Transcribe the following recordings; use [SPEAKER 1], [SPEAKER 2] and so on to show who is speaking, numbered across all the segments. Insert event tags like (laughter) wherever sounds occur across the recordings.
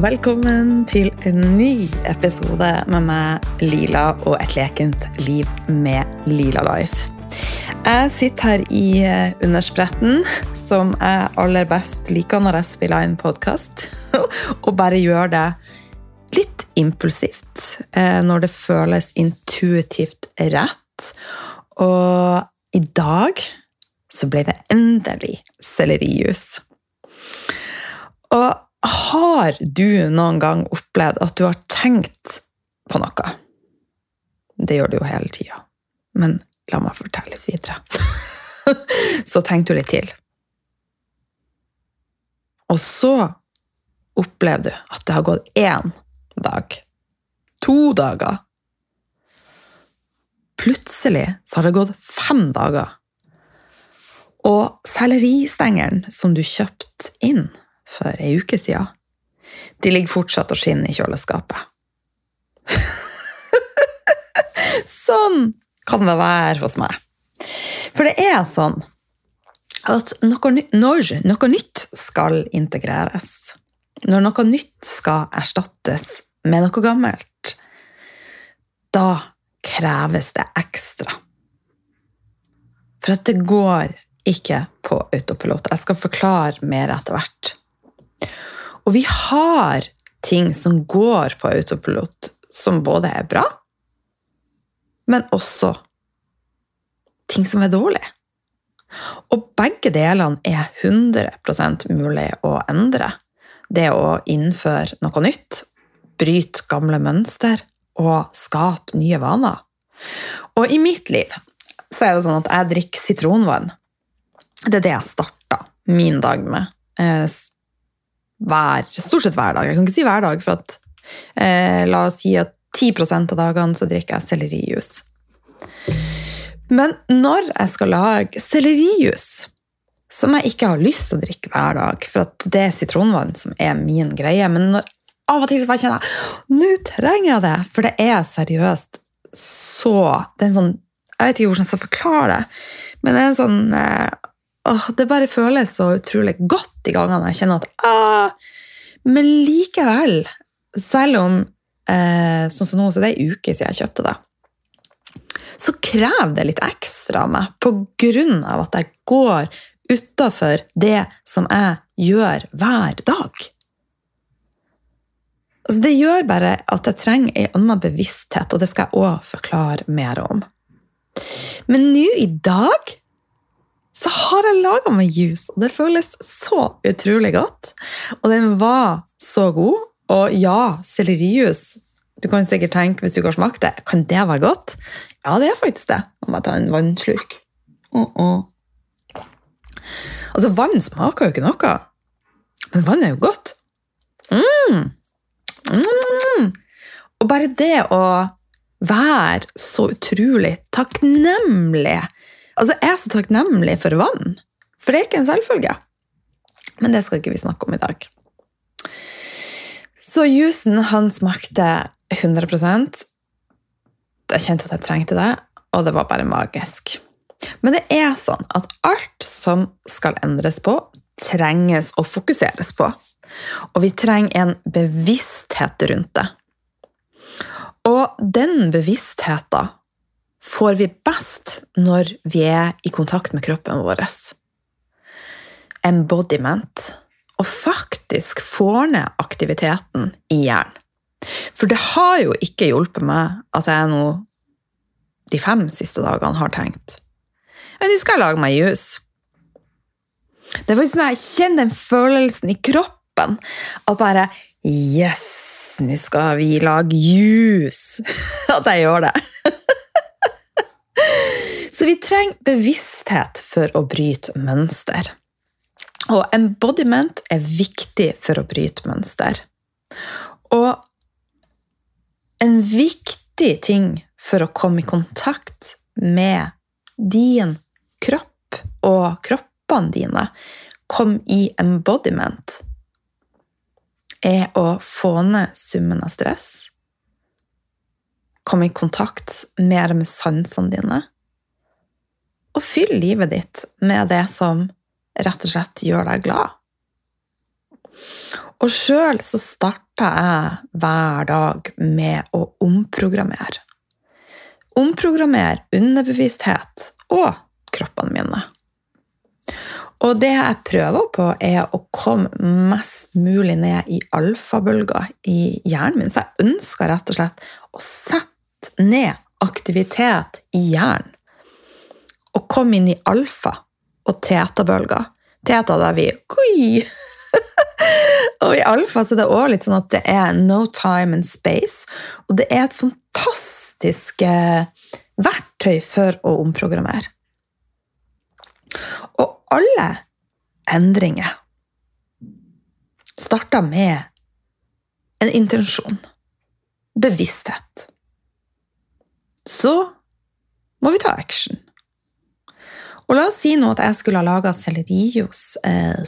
[SPEAKER 1] Velkommen til en ny episode med meg, Lila, og et lekent liv med Lila Life. Jeg sitter her i eh, underspretten, som jeg aller best liker når jeg spiller inn podkast, (laughs) og bare gjør det litt impulsivt eh, når det føles intuitivt rett. Og i dag så ble det endelig sellerijus. Og har du noen gang opplevd at du har tenkt på noe? Det gjør du jo hele tida. Men la meg fortelle litt videre. (laughs) så tenk du litt til. Og så opplever du at det har gått én dag, to dager Plutselig så har det gått fem dager. Og selleristengelen som du kjøpte inn for ei uke siden, de ligger fortsatt og skinner i kjøleskapet. (laughs) sånn kan det være hos meg. For det er sånn at når noe nytt skal integreres, når noe nytt skal erstattes med noe gammelt, da kreves det ekstra. For at det går ikke på autopilot. Jeg skal forklare mer etter hvert. Og vi har ting som går på autopilot, som både er bra, men også ting som er dårlig. Og begge delene er 100 mulig å endre. Det å innføre noe nytt, bryte gamle mønster og skape nye vaner. Og i mitt liv så er det sånn at jeg drikker sitronvann. Det er det jeg starta min dag med. Hver, stort sett hver dag. Jeg kan ikke si hver dag, for at eh, la oss si at 10 av dagene så drikker jeg sellerijus. Men når jeg skal lage sellerijus, som jeg ikke har lyst til å drikke hver dag, for at det er sitronvann som er min greie, men når, av og til så bare kjenner jeg nå trenger jeg det, for det er seriøst så det er en sånn, Jeg vet ikke hvordan jeg skal forklare det, men det er en sånn eh, åh, Det bare føles så utrolig godt i gangene. Jeg kjenner at ah, Men likevel, selv om eh, sånn som nå, så det er ei uke siden jeg kjøpte det, så krever det litt ekstra av meg på grunn av at jeg går utafor det som jeg gjør hver dag. Altså, det gjør bare at jeg trenger ei anna bevissthet, og det skal jeg òg forklare mer om. Men nå i dag så har jeg laga meg juice, og det føles så utrolig godt. Og den var så god. Og ja, sellerijus Du kan sikkert tenke, hvis du ikke har smakt det, kan det være godt? Ja, det er faktisk det. Nå må jeg ta en vannslurk. Uh -uh. Altså, vann smaker jo ikke noe, men vann er jo godt. Mm. Mm. Og bare det å være så utrolig takknemlig Altså, jeg er så takknemlig for vann, for det er ikke en selvfølge. Men det skal ikke vi snakke om i dag. Så juicen, han smakte 100% Jeg kjente at jeg trengte det, og det var bare magisk. Men det er sånn at alt som skal endres på, trenges å fokuseres på. Og vi trenger en bevissthet rundt det. Og den bevisstheten får vi best når vi er i kontakt med kroppen vår. Embodiment. Og faktisk får ned aktiviteten i hjernen. For det har jo ikke hjulpet meg at jeg nå de fem siste dagene har tenkt Nå skal jeg lage meg jus. Det er faktisk når jeg kjenner den følelsen i kroppen at bare Yes, nå skal vi lage jus! (laughs) At jeg gjør det. Så vi trenger bevissthet for å bryte mønster. Og embodiment er viktig for å bryte mønster. Og en viktig ting for å komme i kontakt med din kropp og kroppene dine, kom i embodiment, er å få ned summen av stress. Komme i kontakt mer med sansene dine og fyll livet ditt med det som rett og slett gjør deg glad. Og sjøl så starta jeg hver dag med å omprogrammere. Omprogrammere underbevissthet og kroppene mine. Og det jeg prøver på, er å komme mest mulig ned i alfabølger i hjernen min. Så jeg ønsker rett og slett å sette ned aktivitet i hjernen. Og kom inn i alfa- og teta-bølger. Teta der vi Oi! (laughs) og i alfa så er det òg litt sånn at det er no time and space. Og det er et fantastisk eh, verktøy for å omprogrammere. Og alle endringer starter med en intensjon. Bevissthet. Så må vi ta action. Og la oss si nå at jeg skulle ha laga sellerijus eh,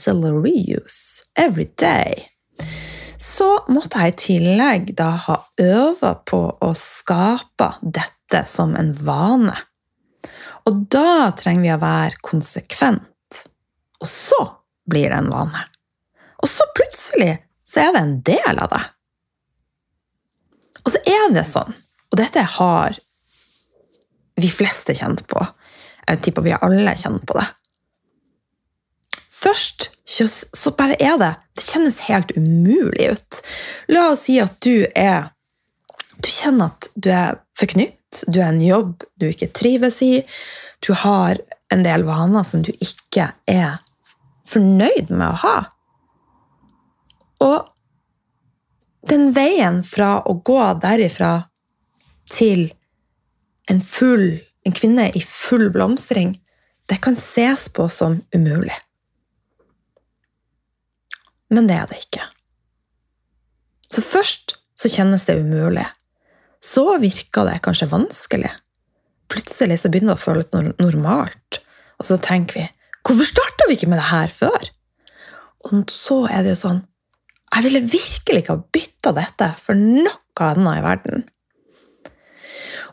[SPEAKER 1] every day. Så måtte jeg i tillegg da ha øva på å skape dette som en vane. Og da trenger vi å være konsekvent. Og så blir det en vane. Og så plutselig så er det en del av det. Og så er det sånn, og dette har vi fleste kjent på, jeg tipper vi alle kjenner på det. Først så bare er det Det kjennes helt umulig ut. La oss si at du er Du kjenner at du er forknytt, du er en jobb du ikke trives i, du har en del vaner som du ikke er fornøyd med å ha. Og den veien fra å gå derifra til en full en kvinne i full blomstring, det kan ses på som umulig. Men det er det ikke. Så først så kjennes det umulig. Så virker det kanskje vanskelig. Plutselig så begynner det å føles normalt. Og så tenker vi hvorfor starta vi ikke med det her før? Og så er det jo sånn Jeg ville virkelig ikke ha bytta dette for noe annet i verden.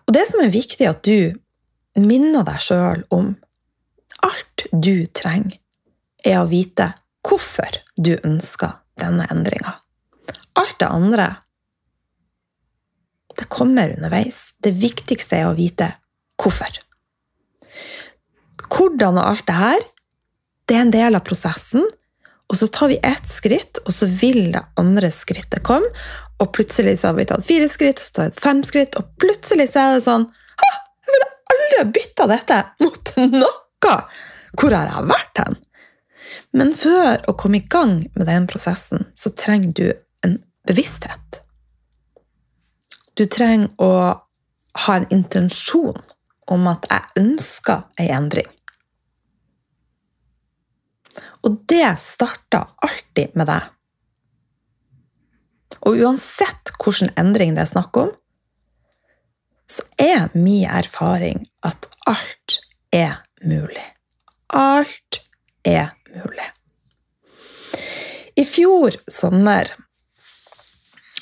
[SPEAKER 1] Og det som er viktig, at du minner deg sjøl om alt du trenger, er å vite hvorfor du ønsker denne endringa. Alt det andre det kommer underveis. Det viktigste er å vite hvorfor. Hvordan og alt det her, det er en del av prosessen. Og så tar vi ett skritt, og så vil det andre skrittet komme. Og plutselig så har vi tatt fire skritt, så tar vi fem skritt, og plutselig så er det sånn aldri ha bytta dette mot noe! Hvor har jeg vært hen? Men før å komme i gang med den prosessen, så trenger du en bevissthet. Du trenger å ha en intensjon om at jeg ønsker ei endring. Og det starter alltid med deg. Og uansett hvilken endring det er snakk om, så er min erfaring at alt er mulig. Alt er mulig. I fjor sommer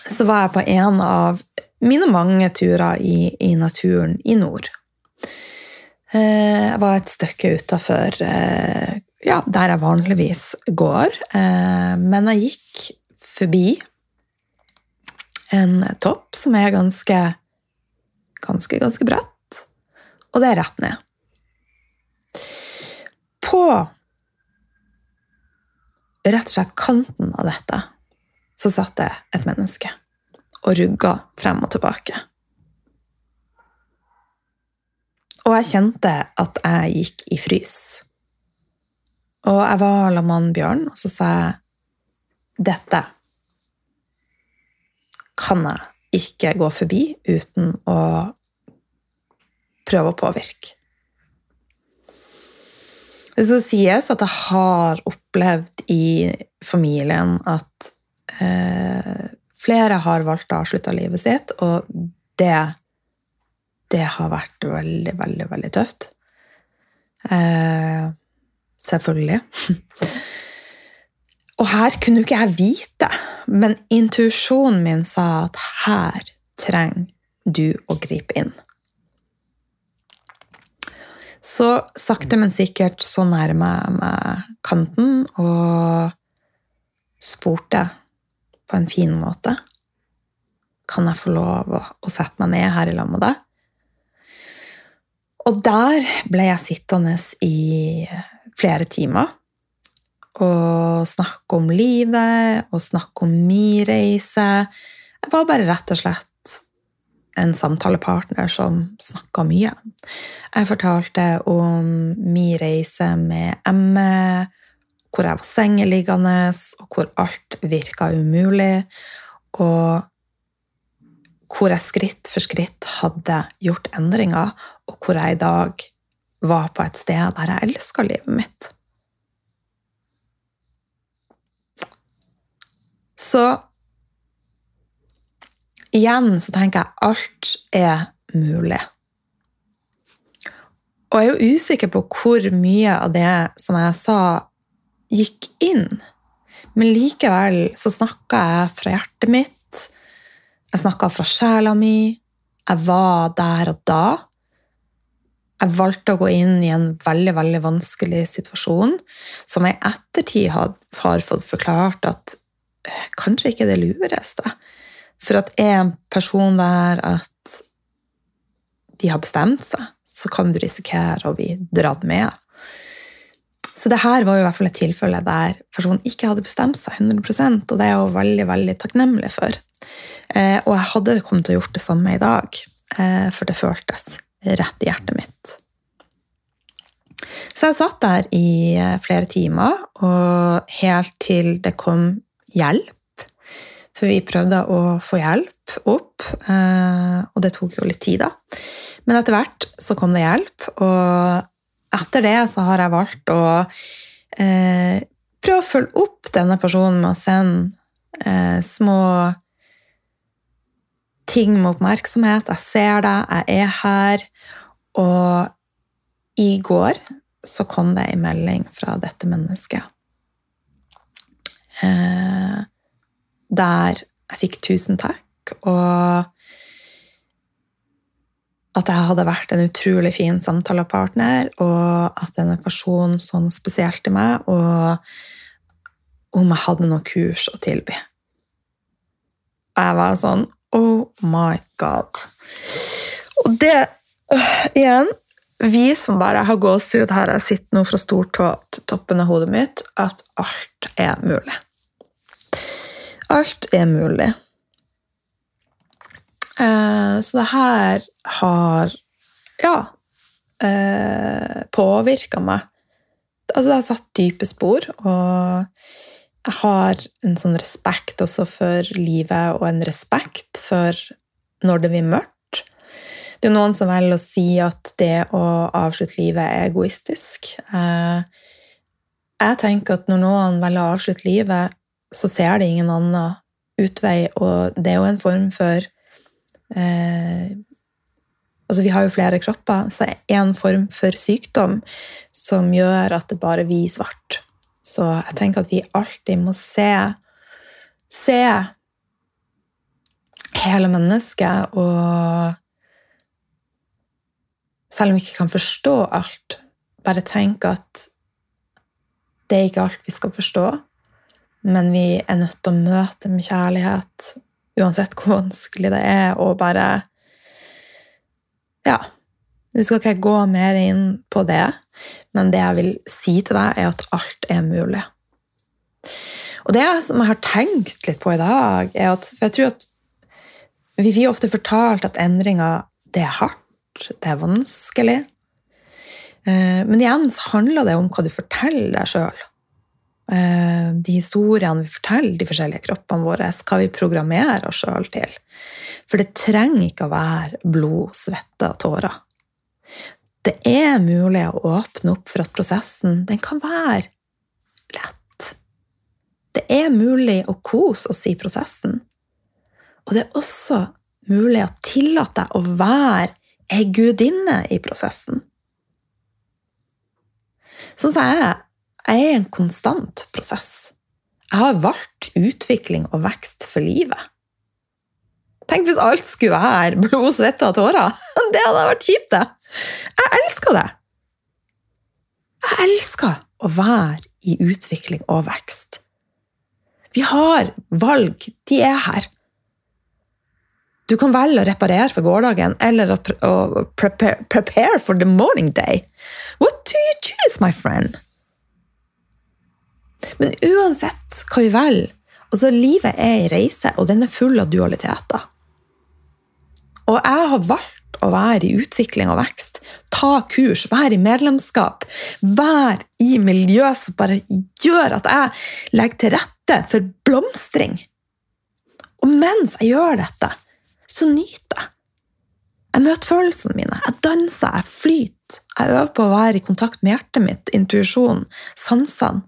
[SPEAKER 1] så var jeg på en av mine mange turer i, i naturen i nord. Eh, jeg var et stykke utafor eh, ja, der jeg vanligvis går, eh, men jeg gikk forbi en topp som er ganske ganske, ganske bratt. Og det er rett ned. På rett og slett kanten av dette så satt det et menneske og rugga frem og tilbake. Og jeg kjente at jeg gikk i frys. Og jeg var la mann Bjørn, og så sa jeg dette kan jeg ikke gå forbi uten å prøve å påvirke. Skal sies at jeg har opplevd i familien at eh, flere har valgt å avslutte livet sitt, og det, det har vært veldig, veldig, veldig tøft. Eh, selvfølgelig. (laughs) og her kunne jo ikke jeg vite, men intuisjonen min sa at her trenger du å gripe inn. Så sakte, men sikkert så nærmer jeg meg kanten, og spurte på en fin måte Kan jeg få lov å, å sette meg ned her i lag med deg? Og der ble jeg sittende i flere timer og snakke om livet og snakke om min reise. Jeg var bare rett og slett en samtalepartner som snakka mye. Jeg fortalte om min reise med ME, hvor jeg var sengeliggende, og hvor alt virka umulig. Og hvor jeg skritt for skritt hadde gjort endringer, og hvor jeg i dag var på et sted der jeg elska livet mitt. Så igjen så tenker jeg alt er mulig. Og jeg er jo usikker på hvor mye av det som jeg sa, gikk inn. Men likevel så snakka jeg fra hjertet mitt. Jeg snakka fra sjela mi. Jeg var der og da. Jeg valgte å gå inn i en veldig veldig vanskelig situasjon, som jeg i ettertid har fått forklart at kanskje ikke det lureste. For at er en person der at de har bestemt seg, så kan du risikere å bli dratt med. Så det her var jo i hvert fall et tilfelle der personen ikke hadde bestemt seg 100% og det er jeg jo veldig veldig takknemlig for. Eh, og jeg hadde kommet til å gjort det samme i dag, eh, for det føltes rett i hjertet mitt. Så jeg satt der i eh, flere timer, og helt til det kom hjelp. For vi prøvde å få hjelp opp, og det tok jo litt tid, da. Men etter hvert så kom det hjelp, og etter det så har jeg valgt å eh, prøve å følge opp denne personen med å sende eh, små ting med oppmerksomhet. Jeg ser deg, jeg er her. Og i går så kom det en melding fra dette mennesket. Eh, der jeg fikk tusen takk, og at jeg hadde vært en utrolig fin samtalepartner, og at en person sånn spesielt i meg, og om jeg hadde noe kurs å tilby. Og jeg var sånn Oh my god. Og det øh, Igjen, vi som bare har gåsehud her jeg sitter nå fra stortå til toppen av hodet mitt, at alt er mulig. Alt er mulig. Uh, så det her har ja uh, påvirka meg. Altså, det har satt dype spor, og jeg har en sånn respekt også for livet, og en respekt for når det blir mørkt. Det er noen som velger å si at det å avslutte livet er egoistisk. Eh, jeg tenker at når noen velger å avslutte livet, så ser de ingen annen utvei, og det er jo en form for eh, Altså, vi har jo flere kropper, så en form for sykdom som gjør at det bare blir svart. Så jeg tenker at vi alltid må se Se hele mennesket, og selv om vi ikke kan forstå alt, bare tenk at det er ikke alt vi skal forstå, men vi er nødt til å møte med kjærlighet, uansett hvor vanskelig det er, og bare Ja. Nå skal ikke gå mer inn på det, men det jeg vil si til deg, er at alt er mulig. Og det som jeg har tenkt litt på i dag, er at For jeg tror at vi blir ofte fortalt at endringer, det er hardt, det er vanskelig. Eh, men igjen handler det om hva du forteller deg sjøl. De historiene vi forteller de forskjellige kroppene våre, hva vi programmerer oss sjøl til. For det trenger ikke å være blod, svette og tårer. Det er mulig å åpne opp for at prosessen den kan være lett. Det er mulig å kose oss i prosessen. Og det er også mulig å tillate deg å være ei gudinne i prosessen. Sånn som jeg. Jeg er en konstant prosess. Jeg har valgt utvikling og vekst for livet. Tenk hvis alt skulle være blod, svette og tårer. (laughs) Det hadde vært kjipt, det. Jeg elsker det. Jeg elsker å være i utvikling og vekst. Vi har valg. De er her. Du kan velge å reparere for gårsdagen eller å, prepare, prepare, for the morning day. What do you choose, my friend? Men uansett hva vi velger, altså livet er en reise, og den er full av dualiteter. Og jeg har valgt å være i utvikling og vekst, ta kurs, være i medlemskap, være i miljø som bare gjør at jeg legger til rette for blomstring. Og mens jeg gjør dette, så nyter jeg. Jeg møter følelsene mine, jeg danser, jeg flyter. Jeg øver på å være i kontakt med hjertet mitt, intuisjonen, sansene,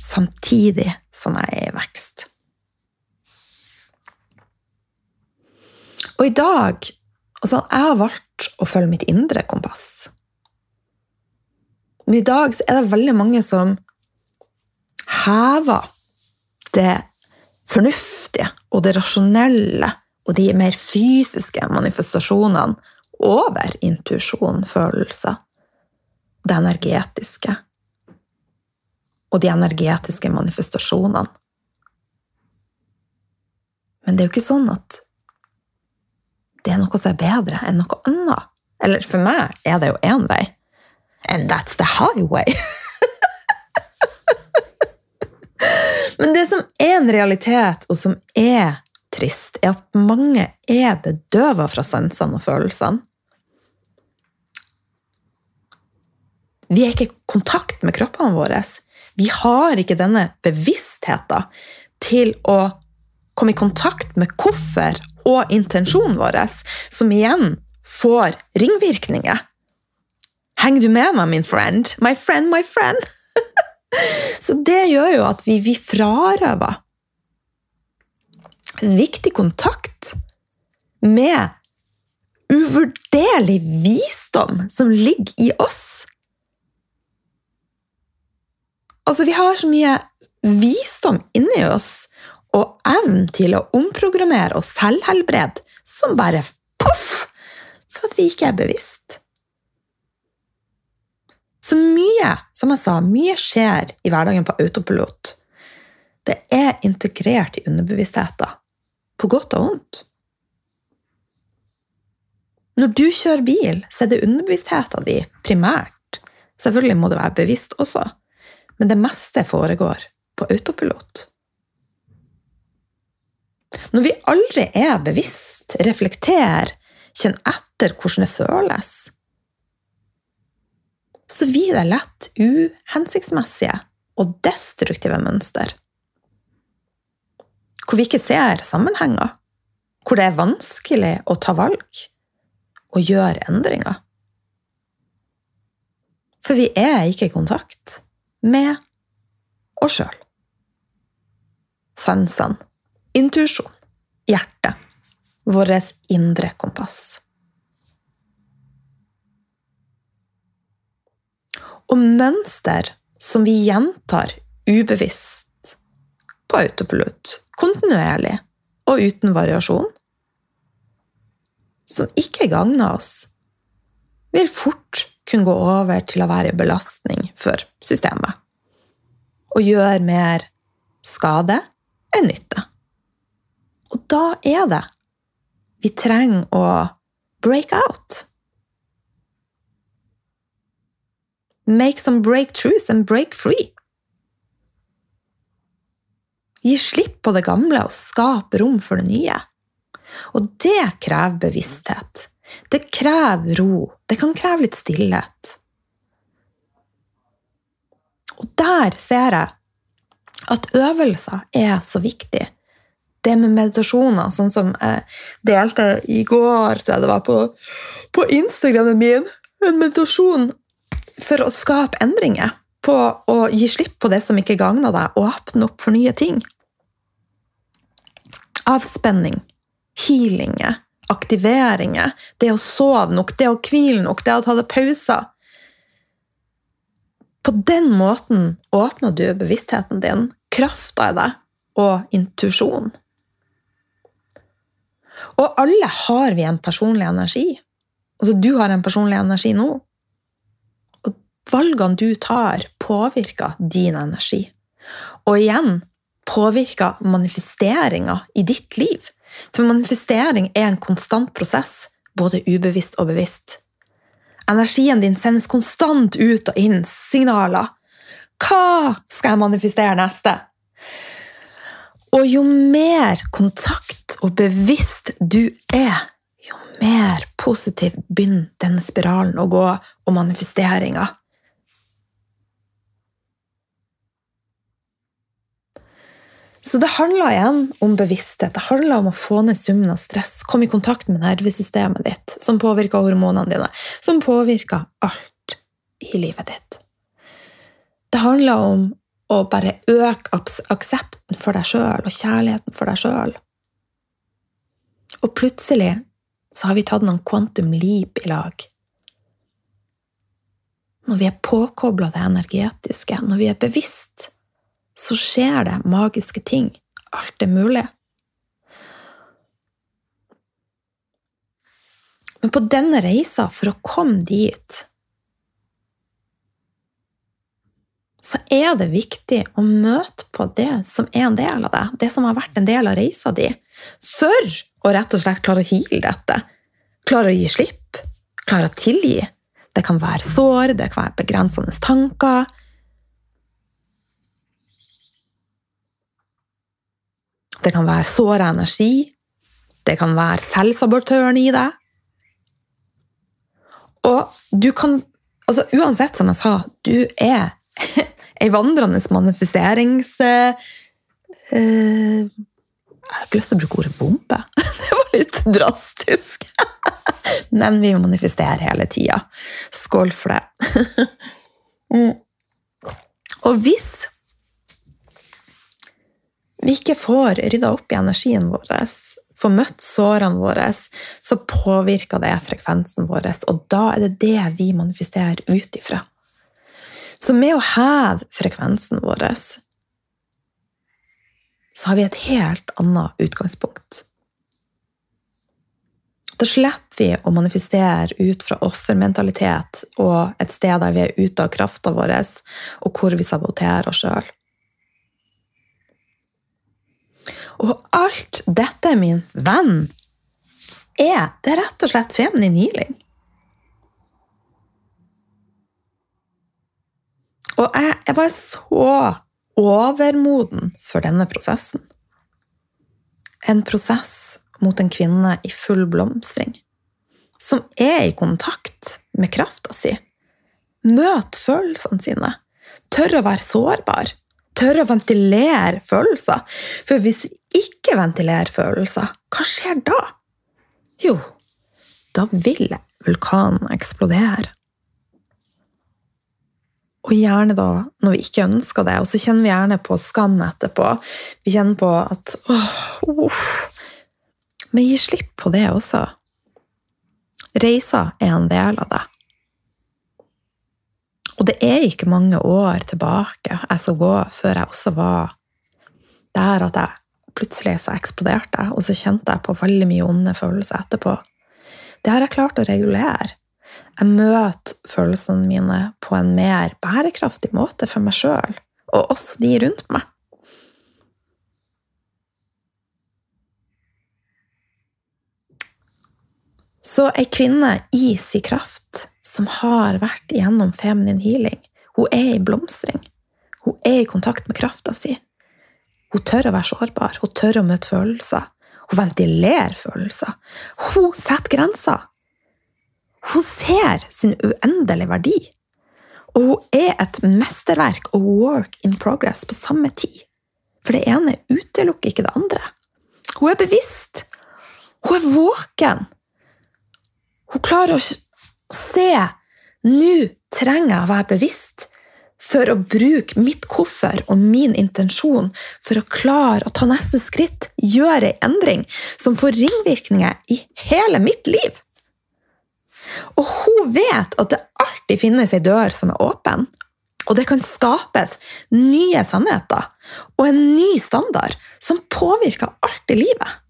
[SPEAKER 1] samtidig som jeg er i vekst. Og i dag altså, Jeg har valgt å følge mitt indre kompass. Men i dag er det veldig mange som hever det fornuftige og det rasjonelle og de mer fysiske manifestasjonene over intuisjon, følelser, det energetiske og de energetiske manifestasjonene. Men det er jo ikke sånn at det er noe som er bedre enn noe annet. Eller for meg er det jo én vei. And that's the highway! (laughs) Men det som er en realitet, og som er trist, er at mange er bedøva fra sansene og følelsene. Vi er ikke i kontakt med kroppene våre. Vi har ikke denne bevisstheten til å komme i kontakt med hvorfor og intensjonen vår, som igjen får ringvirkninger. Henger du med meg, min friend? My friend, my friend! (laughs) Så det gjør jo at vi, vi frarøver viktig kontakt med uvurderlig visdom som ligger i oss. Altså, vi har så mye visdom inni oss og evnen til å omprogrammere og selvhelbrede som bare poff! For at vi ikke er bevisst. Så mye, som jeg sa, mye skjer i hverdagen på autopilot. Det er integrert i underbevisstheten på godt og vondt. Når du kjører bil, så er det underbevisstheten din primært. Selvfølgelig må du være bevisst også, men det meste foregår på autopilot. Når vi aldri er bevisst, reflekterer, kjenner etter hvordan det føles, så blir det lett uhensiktsmessige og destruktive mønster hvor vi ikke ser sammenhenger, hvor det er vanskelig å ta valg og gjøre endringer. For vi er ikke i kontakt med oss sjøl. Sansene, intuisjon, hjertet, vårt indre kompass. Og mønster som vi gjentar ubevisst på autopilot kontinuerlig og uten variasjon, som ikke gagner oss, vil fort kunne gå over til å være en belastning for systemet og gjøre mer skade enn nytte. Og da er det vi trenger å break out. Make some breakthroughs and break free. Gi slipp på det gamle og skape rom for det nye. Og det krever bevissthet. Det krever ro. Det kan kreve litt stillhet. Og der ser jeg at øvelser er så viktig. Det med meditasjoner, sånn som jeg delte i går, så det var på, på Instagrammen min, en meditasjon for å skape endringer. På å gi slipp på det som ikke gagner deg, åpne opp for nye ting. Avspenning, healinger, aktiveringer, det å sove nok, det å hvile nok, det å ta det pauser. På den måten åpner du bevisstheten din, krafta i deg og intuisjonen. Og alle har vi en personlig energi. Altså, du har en personlig energi nå. Og valgene du tar, påvirker din energi. Og igjen, påvirker manifesteringa i ditt liv. For manifestering er en konstant prosess, både ubevisst og bevisst. Energien din sendes konstant ut og inn signaler. Hva skal jeg manifestere neste? Og jo mer kontakt og bevisst du er, jo mer positiv begynner denne spiralen å gå, og manifesteringa. Så det handler igjen om bevissthet. Det handler om å få ned summen av stress. Komme i kontakt med nervesystemet ditt, som påvirker hormonene dine, som påvirker alt i livet ditt. Det handler om å bare øke aksepten for deg sjøl og kjærligheten for deg sjøl. Og plutselig så har vi tatt noen quantum leap i lag. Når vi er påkobla det energetiske, når vi er bevisst så skjer det magiske ting. Alt er mulig. Men på denne reisa, for å komme dit, så er det viktig å møte på det som er en del av deg, det som har vært en del av reisa di, for å rett og slett klare å heale dette. Klare å gi slipp, klare å tilgi. Det kan være sår, det kan være begrensende tanker, Det kan være såra energi. Det kan være selvsabotøren i deg. Og du kan Altså, uansett, som jeg sa, du er (laughs) ei vandrende manifesterings... Uh, jeg har ikke lyst til å bruke ordet bombe. (laughs) Det var litt drastisk. (laughs) Men vi manifesterer hele tida. Skål for det. Mm. Og hvis vi ikke får rydda opp i energien vår, får møtt sårene våre, så påvirker det frekvensen vår, og da er det det vi manifesterer ut ifra. Så med å heve frekvensen vår, så har vi et helt annet utgangspunkt. Da slipper vi å manifestere ut fra offermentalitet og et sted der vi er ute av krafta vår, og hvor vi saboterer oss sjøl. Og alt dette, min venn, er det rett og slett feminin healing. Og jeg er bare så overmoden for denne prosessen. En prosess mot en kvinne i full blomstring. Som er i kontakt med krafta si. Møt følelsene sine. Tør å være sårbar. Tør å ventilere følelser. For hvis ikke ventilerer følelser, hva skjer da? Jo, da vil vulkanen eksplodere. Og gjerne da når vi ikke ønsker det, og så kjenner vi gjerne på skam etterpå. Vi kjenner på at åh, uff. Men gi slipp på det også. Reisa er en del av det. Og det er ikke mange år tilbake jeg skal gå før jeg også var der at jeg plutselig så eksploderte jeg, og så kjente jeg på veldig mye onde følelser etterpå. Det har jeg klart å regulere. Jeg møter følelsene mine på en mer bærekraftig måte for meg sjøl, og også de rundt meg. Så ei kvinne i sin kraft, som har vært igjennom feminin healing, hun er i blomstring. Hun er i kontakt med krafta si. Hun tør å være sårbar, hun tør å møte følelser. Hun ventilerer følelser. Hun setter grenser. Hun ser sin uendelige verdi. Og hun er et mesterverk og work in progress på samme tid. For det ene utelukker ikke det andre. Hun er bevisst. Hun er våken. Hun klarer å se Nå trenger jeg å være bevisst for å bruke mitt koffer og min intensjon for å klare å ta neste skritt, gjøre en endring som får ringvirkninger i hele mitt liv. Og hun vet at det alltid finnes ei dør som er åpen, og det kan skapes nye sannheter og en ny standard som påvirker alt i livet.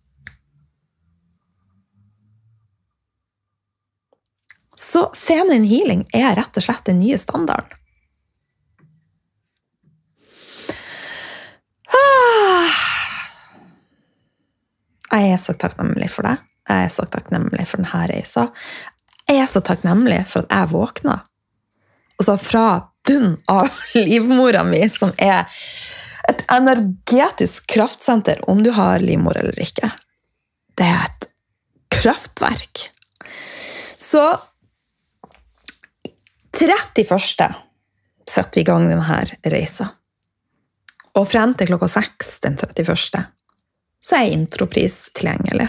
[SPEAKER 1] Så feminine healing er rett og slett den nye standarden. (sighs) Jeg er så takknemlig for det. Jeg er så takknemlig for denne reisa. Jeg er så takknemlig for at jeg våkna. Altså fra bunnen av (laughs) livmora mi, som er et energetisk kraftsenter, om du har livmor eller ikke. Det er et kraftverk. Så 31. setter vi i gang denne reisa. Og frem til klokka seks den 31. så er intropris tilgjengelig.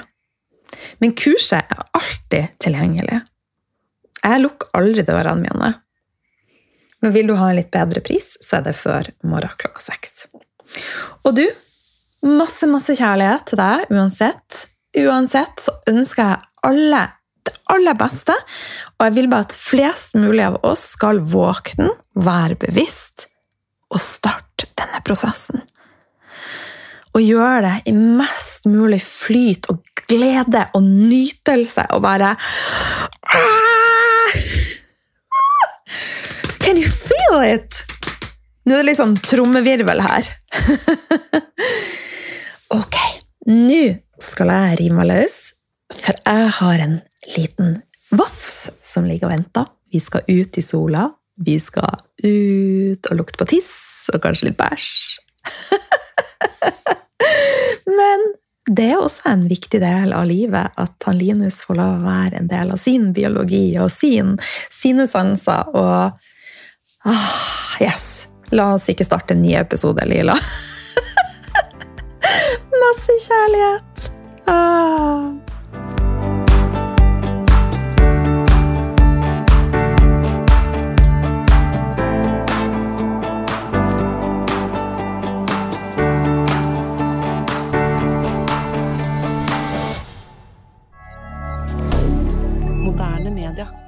[SPEAKER 1] Men kurset er alltid tilgjengelig. Jeg lukker aldri dørene mine. Men vil du ha en litt bedre pris, så er det før morgen klokka seks. Og du, masse, masse kjærlighet til deg uansett. Uansett så ønsker jeg alle det aller beste, og jeg vil bare at flest mulig av oss skal våkne, være bevisst og starte denne prosessen. Og gjøre det i mest mulig flyt og glede og nytelse og bare ah! Can you feel it? Nå er det litt sånn trommevirvel her. (laughs) ok, nå skal jeg rive meg løs, for jeg har en liten vafs som ligger og venter. Vi skal ut i sola. Vi skal ut og lukte på tiss og kanskje litt bæsj. (laughs) Men det er også en viktig del av livet at han Linus får lov å være en del av sin biologi og sin, sine sanser. Og ah, yes! La oss ikke starte en ny episode, Lila. (laughs) Masse kjærlighet. Ah. hebdomadaire.